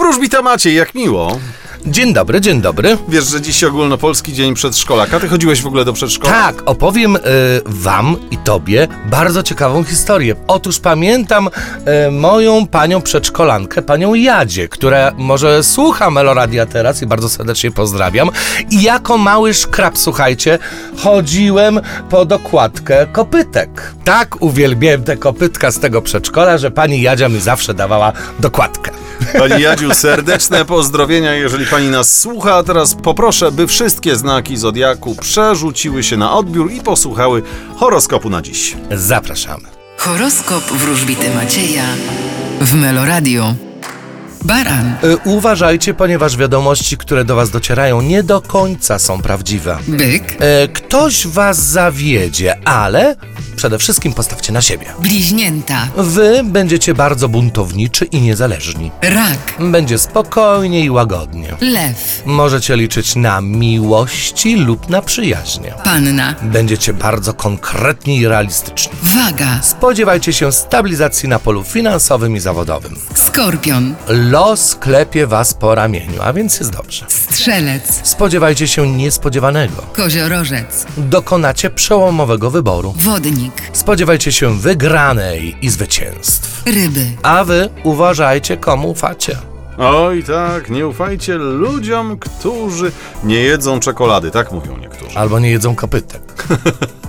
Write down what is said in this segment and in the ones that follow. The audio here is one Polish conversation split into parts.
Wróżbita Maciej, jak miło. Dzień dobry, dzień dobry. Wiesz, że dziś ogólnopolski dzień przedszkolaka. Ty chodziłeś w ogóle do przedszkola? Tak, opowiem y, wam i tobie bardzo ciekawą historię. Otóż pamiętam y, moją panią przedszkolankę, panią Jadzie, która może słucha Meloradia teraz i bardzo serdecznie pozdrawiam. I jako mały szkrab, słuchajcie, chodziłem po dokładkę kopytek. Tak uwielbiałem te kopytka z tego przedszkola, że pani Jadzia mi zawsze dawała dokładkę. Pani Jadziu, serdeczne pozdrowienia, jeżeli pani nas słucha. A teraz poproszę, by wszystkie znaki Zodiaku przerzuciły się na odbiór i posłuchały horoskopu na dziś. Zapraszamy. Horoskop wróżbity Macieja w Meloradio. Baran, Y, Uważajcie, ponieważ wiadomości, które do Was docierają, nie do końca są prawdziwe. byk, E, Ktoś Was zawiedzie, ale przede wszystkim postawcie na siebie. bliźnięta, Wy będziecie bardzo buntowniczy i niezależni. rak, Będzie spokojnie i łagodnie. lew, Możecie liczyć na miłości lub na przyjaźnie. panna, Będziecie bardzo konkretni i realistyczni. waga, Spodziewajcie się stabilizacji na polu finansowym i zawodowym. skorpion, Los klepie Was po ramieniu, a więc jest dobrze. strzelec, Spodziewajcie się niespodziewanego. koziorożec, Dokonacie przełomowego wyboru. wodnik, Spodziewajcie się wygranej i zwycięstw. ryby, A wy uważajcie, komu ufacie. Oj tak, nie ufajcie ludziom, którzy nie jedzą czekolady, tak mówią niektórzy. Albo nie jedzą kopytek.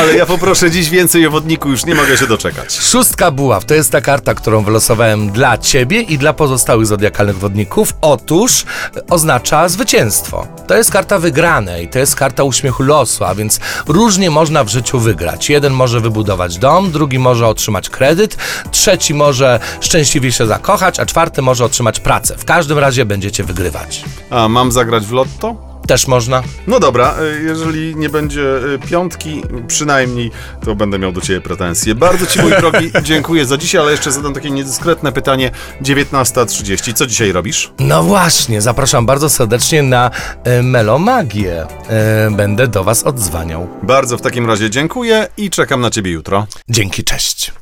Ale ja poproszę dziś więcej o wodniku, już nie mogę się doczekać. Szóstka buław to jest ta karta, którą wylosowałem dla ciebie i dla pozostałych zodiakalnych wodników. Otóż e, oznacza zwycięstwo. To jest karta wygranej, to jest karta uśmiechu losu, a więc różnie można w życiu wygrać. Jeden może wybudować dom, drugi może otrzymać kredyt, trzeci może szczęśliwie się zakochać, a czwarty może otrzymać pracę. W każdym razie będziecie wygrywać. A mam zagrać w lotto? Też można. No dobra, y, jeżeli nie będzie y, piątki, przynajmniej, to będę miał do ciebie pretensje. Bardzo ci, mój drogi, dziękuję za dzisiaj, ale jeszcze zadam takie niedyskretne pytanie. 19.30, co dzisiaj robisz? No właśnie, zapraszam bardzo serdecznie na e, Melomagię. E, będę do Was odzwaniał. Bardzo w takim razie dziękuję i czekam na ciebie jutro. Dzięki, cześć.